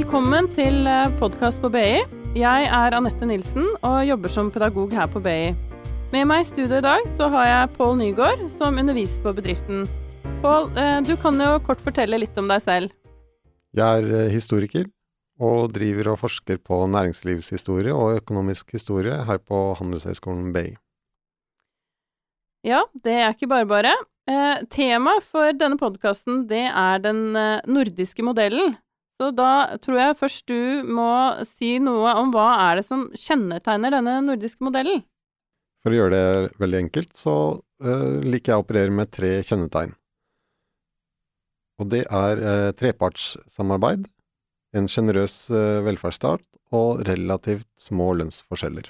Velkommen til podkast på BI. Jeg er Anette Nilsen og jobber som pedagog her på BI. Med meg i studio i dag så har jeg Pål Nygaard, som underviser på bedriften. Pål, eh, du kan jo kort fortelle litt om deg selv. Jeg er eh, historiker og driver og forsker på næringslivshistorie og økonomisk historie her på Handelshøyskolen BI. Ja, det er ikke bare bare. Eh, Temaet for denne podkasten det er den eh, nordiske modellen. Så da tror jeg først du må si noe om hva er det som kjennetegner denne nordiske modellen? For å gjøre det veldig enkelt, så uh, liker jeg å operere med tre kjennetegn. Og det er uh, trepartssamarbeid, en sjenerøs uh, velferdsstat og relativt små lønnsforskjeller.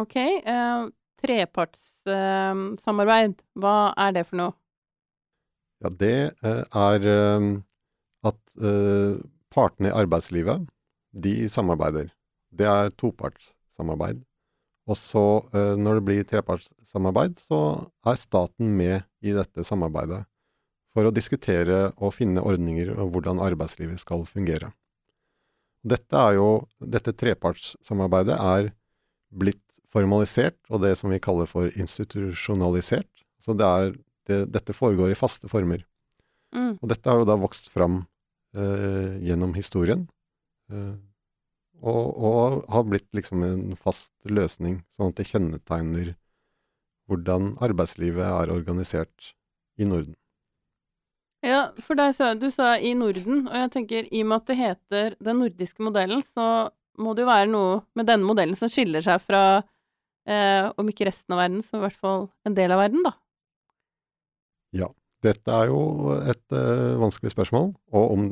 Ok. trepartssamarbeid, hva er det for noe? Ja, det er at uh, partene i arbeidslivet, de samarbeider. Det er topartssamarbeid. Og så, uh, når det blir trepartssamarbeid, så er staten med i dette samarbeidet for å diskutere og finne ordninger og hvordan arbeidslivet skal fungere. Dette, jo, dette trepartssamarbeidet er blitt formalisert, og det som vi kaller for institusjonalisert. Så det er, det, dette foregår i faste former. Mm. Og dette har jo da vokst fram eh, gjennom historien. Eh, og, og, har blitt liksom en fast løsning, sånn at det kjennetegner hvordan arbeidslivet er organisert i Norden. Ja, for deg sa, du sa i Norden, og jeg tenker i og med at det heter den nordiske modellen, så må det jo være noe med denne modellen som skiller seg fra, eh, om ikke resten av verden, så i hvert fall en del av verden, da. Ja. Dette er jo et uh, vanskelig spørsmål, og om,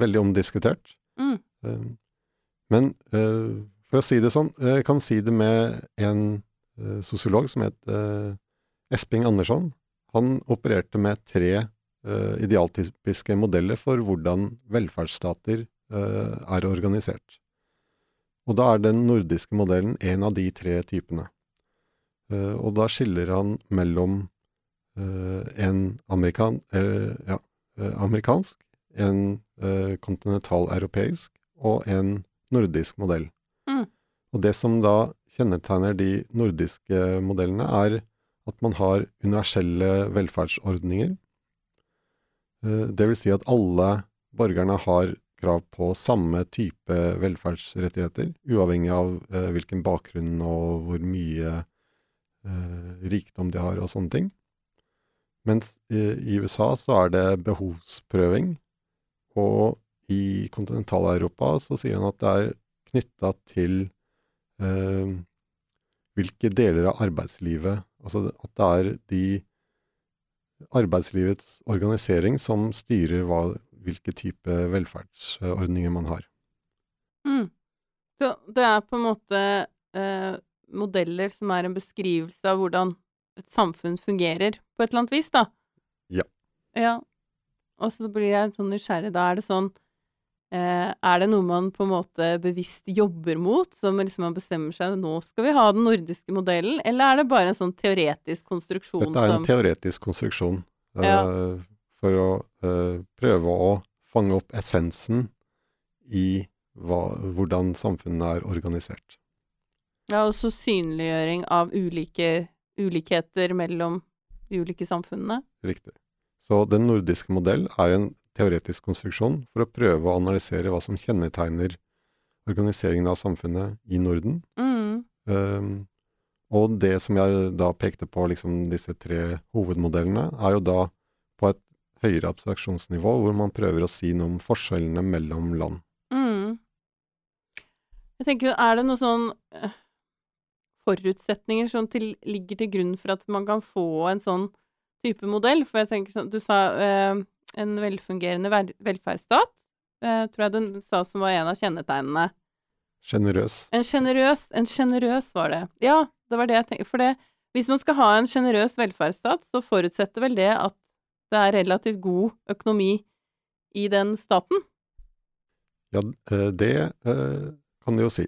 veldig omdiskutert. Mm. Uh, men uh, for å si det sånn, jeg kan si det med en sosiolog som het Esping Andersson. Han opererte med tre idealtypiske modeller for hvordan velferdsstater er organisert. Og da er den nordiske modellen en av de tre typene. og da skiller han mellom en amerikan, ja, eh, amerikansk, en eh, kontinentaleuropeisk og en nordisk modell. Mm. Og det som da kjennetegner de nordiske modellene, er at man har universelle velferdsordninger. Det vil si at alle borgerne har krav på samme type velferdsrettigheter, uavhengig av hvilken bakgrunn og hvor mye rikdom de har og sånne ting. Mens i, USA så er det behovsprøving, og i kontinental-Europa så sier han at det er knytta til eh, hvilke deler av arbeidslivet Altså at det er de arbeidslivets organisering som styrer hva, hvilke type velferdsordninger man har. Mm. Så det er på en måte eh, modeller som er en beskrivelse av hvordan et samfunn fungerer, på et eller annet vis, da. Ja. Ja. Og så blir jeg sånn nysgjerrig. Da er det sånn eh, Er det noe man på en måte bevisst jobber mot, som liksom man bestemmer seg nå skal vi ha den nordiske modellen, eller er det bare en sånn teoretisk konstruksjon Dette er en som... teoretisk konstruksjon eh, ja. for å eh, prøve å fange opp essensen i hva, hvordan samfunnet er organisert. Ja, og så synliggjøring av ulike ulikheter mellom de ulike samfunnene. Riktig. Så den nordiske modell er en teoretisk konstruksjon for å prøve å analysere hva som kjennetegner organiseringen av samfunnet i Norden. Mm. Um, og det som jeg da pekte på, liksom disse tre hovedmodellene, er jo da på et høyere abstraksjonsnivå, hvor man prøver å si noe om forskjellene mellom land. Mm. Jeg tenker, er det noe sånn eh, forutsetninger som til, ligger til grunn for at man kan få en sånn type modell? For jeg tenker sånn Du sa eh, en velfungerende velferdsstat, eh, tror jeg du sa som var en av kjennetegnene. Sjenerøs. En sjenerøs En sjenerøs var det. Ja, det var det jeg tenkte. For det, hvis man skal ha en sjenerøs velferdsstat, så forutsetter vel det at det er relativt god økonomi i den staten? Ja, eh, det eh, kan du jo si.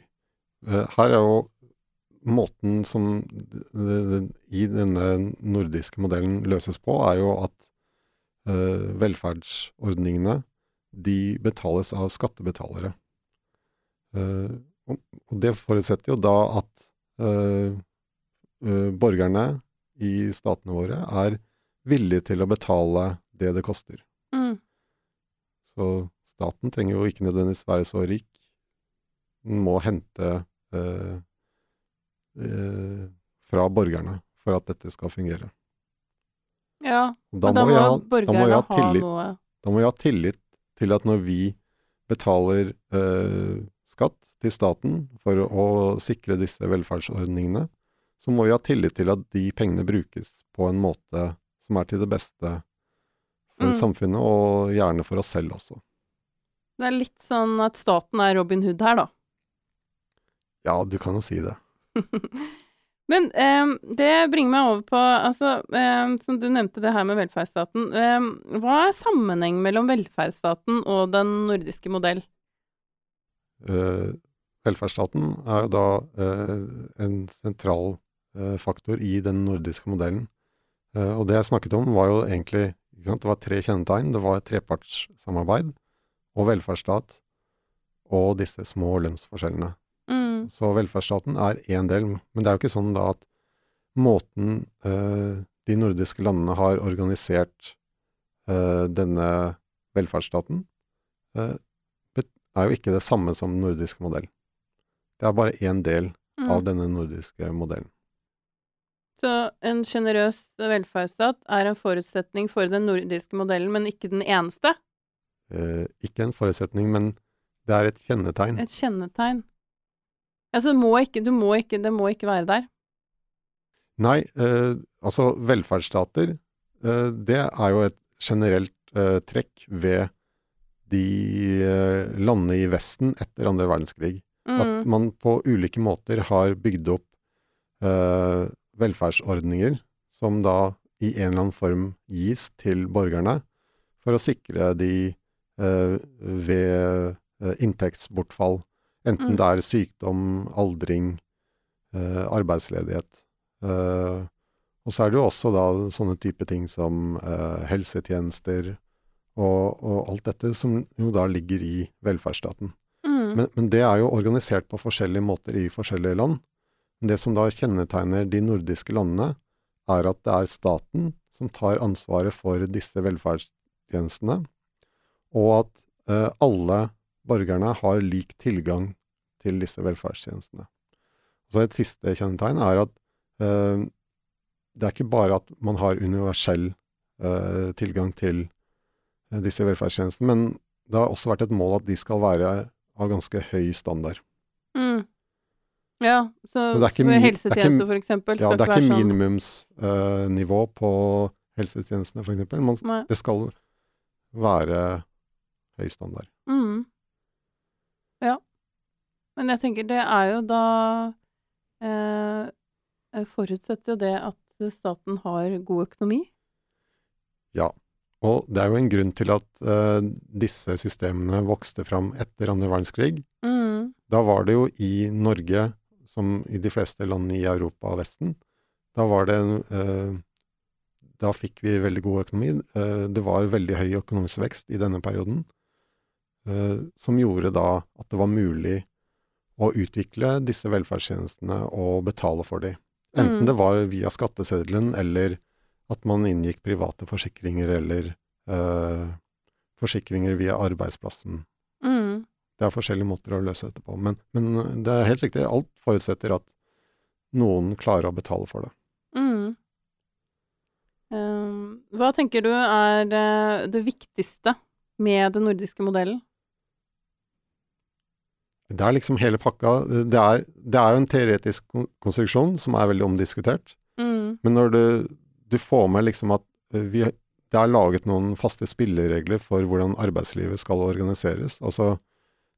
Eh, her er jo måten som i denne nordiske modellen løses på, er jo at uh, velferdsordningene de betales av skattebetalere. Uh, og, det forutsetter jo da at uh, borgerne i statene våre er villige til å betale det det koster. Mm. Så staten trenger jo ikke nødvendigvis være så rik. Den må hente fra borgerne for at dette skal fungere. Ja, da, da må, må ha, borgerne ha, tillit, noe Da må vi ha tillit til at når vi betaler eh, skatt til staten for å sikre disse velferdsordningene, så må vi ha tillit til at de pengene brukes på en måte som er til det beste for mm. samfunnet, og gjerne for oss selv også. Det er litt sånn at staten er Robin Hood her, da? Ja, du kan jo si det. Men eh, det bringer meg over på, altså, eh, som du nevnte det her med velferdsstaten. Eh, hva er sammenheng mellom velferdsstaten og den nordiske modell? Eh, velferdsstaten er da eh, en sentral eh, faktor i den nordiske modellen. og det jeg snakket om, var jo egentlig Det var tre kjennetegn. Det var trepartssamarbeid og velferdsstat og disse små lønnsforskjellene. Så velferdsstaten er én del, men det er jo ikke sånn da at måten uh, de nordiske landene har organisert uh, denne velferdsstaten, uh, er jo ikke det samme som den nordiske modellen. Det er bare én del mm. av denne nordiske modellen. Så en sjenerøs velferdsstat er en forutsetning for den nordiske modellen, men ikke den eneste? ikke en forutsetning, men det er et kjennetegn. Et kjennetegn. Altså, må ikke, du må ikke, det må ikke være der? Nei, eh, altså velferdsstater, eh, det er jo et generelt eh, trekk ved de eh, landene i Vesten etter andre verdenskrig. Mm. At man på ulike måter har bygd opp eh, velferdsordninger som da i en eller annen form gis til borgerne for å sikre de eh, ved inntektsbortfall Enten mm. det er sykdom, aldring, eh, arbeidsledighet. Eh, og så er det jo også da sånne type ting som eh, helsetjenester og, og, alt dette som jo da ligger i velferdsstaten. Mm. Men, men, det er jo organisert på forskjellige måter i forskjellige land. Men det som da kjennetegner de nordiske landene, er at det er staten som tar ansvaret for disse velferdstjenestene, og at eh, alle borgerne har lik tilgang til disse velferdstjenestene. Så Et siste kjennetegn er at uh, det er ikke bare at man har universell uh, tilgang til uh, disse velferdstjenestene, men det har også vært et mål at de skal være av ganske høy standard. Mm. Ja, så med helsetjenester for eksempel Ja, det er ikke sånn. minimumsnivå på helsetjenestene for eksempel. det skal være høy standard. Mm. Ja. Men jeg tenker det er jo da eh, Forutsetter jo det at staten har god økonomi? Ja. Og det er jo en grunn til at eh, disse systemene vokste fram etter andre verdenskrig. Mm. Da var det jo i Norge, som i de fleste land i Europa og Vesten, da var det eh, Da fikk vi veldig god økonomi. Eh, det var veldig høy økonomisk vekst i denne perioden. Eh, som gjorde da at det var mulig å utvikle disse velferdstjenestene og betale for dem. Enten mm. det var via skatteseddelen, eller at man inngikk private forsikringer, eller øh, forsikringer via arbeidsplassen. Mm. Det er forskjellige måter å løse dette på. Men, men, det er helt riktig, alt forutsetter at noen klarer å betale for det. Mm. Um, hva tenker du er det, det viktigste med den nordiske modellen? Det er liksom hele pakka. Det er, det er jo en teoretisk konstruksjon som er veldig omdiskutert. Mm. Men når du, du, får med liksom at eh, vi, det er laget noen faste spilleregler for hvordan arbeidslivet skal organiseres. Altså,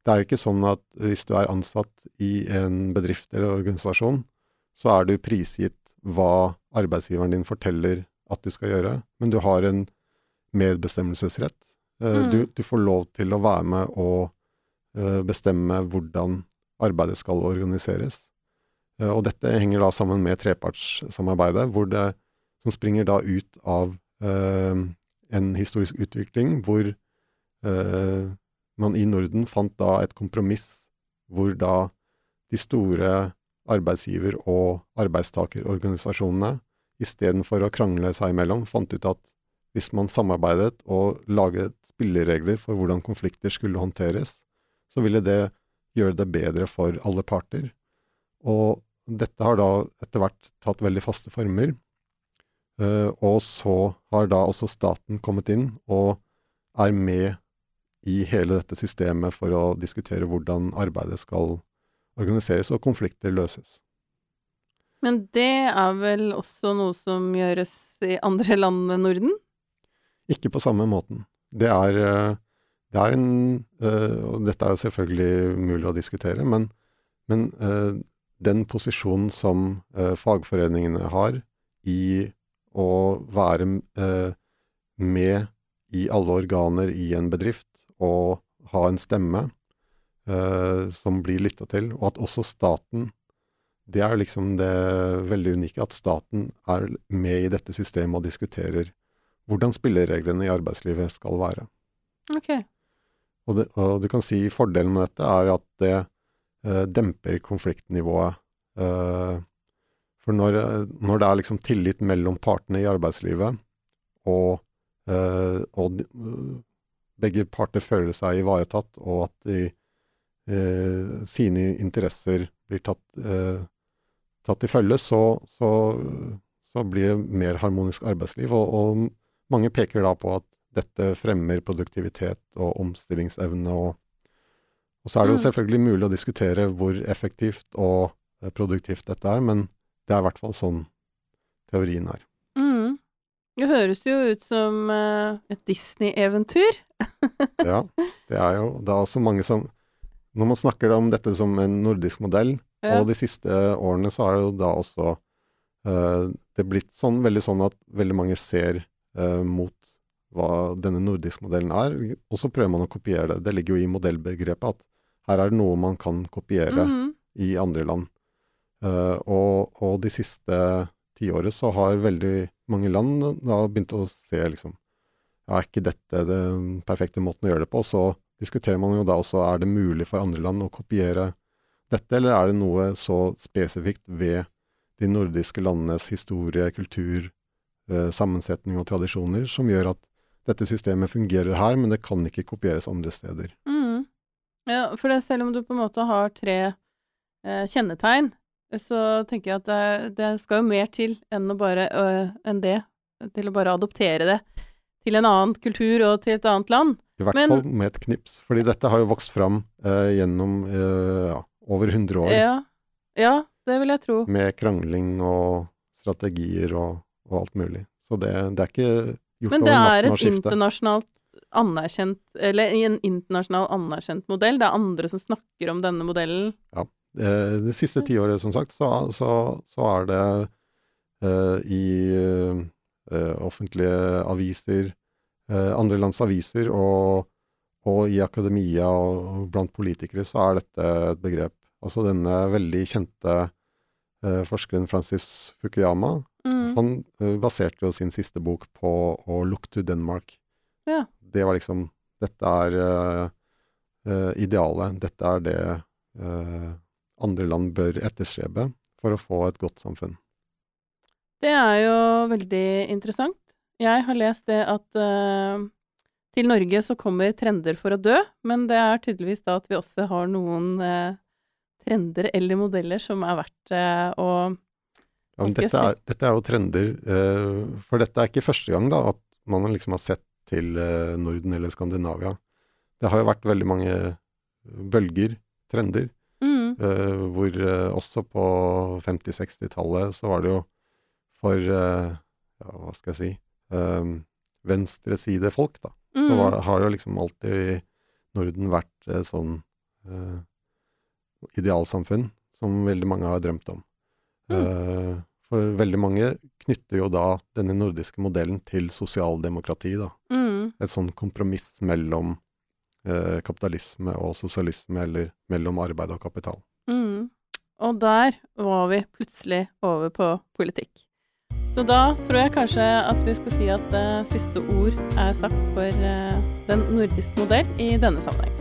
det er ikke sånn at hvis du er ansatt i en bedrift eller organisasjon, så er du prisgitt hva arbeidsgiveren din forteller at du skal gjøre, men du har en medbestemmelsesrett. Eh, mm. Du, du, får lov til å være med og bestemme hvordan arbeidet skal organiseres. Eh, og dette henger da sammen med trepartssamarbeidet, hvor det, som springer da ut av eh, en historisk utvikling hvor eh, man i Norden fant da et kompromiss hvor da de store arbeidsgiver- og arbeidstakerorganisasjonene istedenfor å krangle seg imellom, fant ut at hvis man samarbeidet og laget spilleregler for hvordan konflikter skulle håndteres, så ville det gjøre det bedre for alle parter. Og dette har da etter hvert tatt veldig faste former. Uh, og så har da også staten kommet inn og er med i hele dette systemet for å diskutere hvordan arbeidet skal organiseres og konflikter løses. Men det er vel også noe som gjøres i andre land enn Norden? Ikke på samme måten. Det er, eh, det er en eh, Og dette er selvfølgelig mulig å diskutere, men, men eh, den posisjonen som fagforeningene har i å være med i alle organer i en bedrift og ha en stemme som blir lytta til, og at også staten det er liksom det veldig unike, at staten er med i dette systemet og diskuterer hvordan spillereglene i arbeidslivet skal være. Ok. Og, det, og du kan si fordelen med dette er at det eh, demper konfliktnivået. Eh, for når, når, det er liksom tillit mellom partene i arbeidslivet, og, eh, og begge parter føler seg ivaretatt, og at de, eh, sine interesser blir tatt eh, tatt i følge, så, så, så, blir det mer harmonisk arbeidsliv. Og, og, mange peker da på at dette fremmer produktivitet og omstillingsevne. Og, og så er det jo mm. selvfølgelig mulig å diskutere hvor effektivt og eh, produktivt dette er, men det er i hvert fall sånn teorien er. Mm. Det høres jo ut som uh, et Disney-eventyr. ja, det er jo Det er også mange som Når man snakker om dette som en nordisk modell, ja. Og de siste årene så har jo da også uh, det blitt sånn, veldig sånn at veldig mange ser uh, mot hva denne nordiske modellen er, og så prøver man å kopiere det. Det ligger jo i modellbegrepet at her er det noe man kan kopiere mm -hmm. i andre land. Uh, og, og, de siste tiåret så har veldig mange land da begynt å se liksom ja, Er ikke dette den perfekte måten å gjøre det på? Og Så diskuterer man jo da også er det mulig for andre land å kopiere dette, eller er det noe så spesifikt ved de nordiske landenes historie, kultur, eh, sammensetning og tradisjoner som gjør at dette systemet fungerer her, men det kan ikke kopieres andre steder. Mm. Ja, for det, selv om du på en måte har tre eh, kjennetegn, så tenker jeg at det, det, skal jo mer til enn, bare, øh, enn det, til å bare adoptere det til en annen kultur og til et annet land. I hvert men, fall med et knips, fordi dette har jo vokst fram eh, gjennom eh, ja, over 100 år. Ja. ja, det vil jeg tro. Med krangling og strategier og, og alt mulig. Så det, det, er ikke gjort Men det er et internasjonalt anerkjent Eller en internasjonal anerkjent modell? Det er andre som snakker om denne modellen? Ja. Det, det siste tiåret, som sagt, så, så, så er det uh, i uh, offentlige aviser, uh, andre lands aviser og og i akademia og blant politikere så er dette et begrep. Altså denne veldig kjente eh, forskeren Francis Fukuyama, mm. han uh, baserte jo sin siste bok på å look to Denmark. Ja. Det var liksom Dette er uh, idealet. Dette er det andre land bør etterstrebe for å få et godt samfunn. Det er jo veldig interessant. Jeg har lest det at til Norge så kommer trender for å dø, men det er tydeligvis da at vi også har noen eh, trender eller modeller som er verdt eh, å ja, dette, er, dette, er, jo trender, Uh, for dette er ikke første gang da at man liksom har sett til uh, Norden eller Skandinavia. Det har jo vært veldig mange bølger, trender, mm. uh, hvor eh, også på 50-60-tallet så var det jo for ja, hva skal jeg si venstresidefolk, da Mm. Så var, har jo liksom alltid Norden vært sånn idealsamfunn som veldig mange har drømt om. Mm. Uh, for veldig mange knytter jo da denne nordiske modellen til sosialdemokrati, da. Mm. Et sånn kompromiss mellom eh, kapitalisme og sosialisme, eller mellom arbeid og kapital. Mm. Og der var vi plutselig over på politikk. Så da tror jeg kanskje at vi skal si at eh, siste ord er sagt for eh, den nordiske modell i denne sammenheng.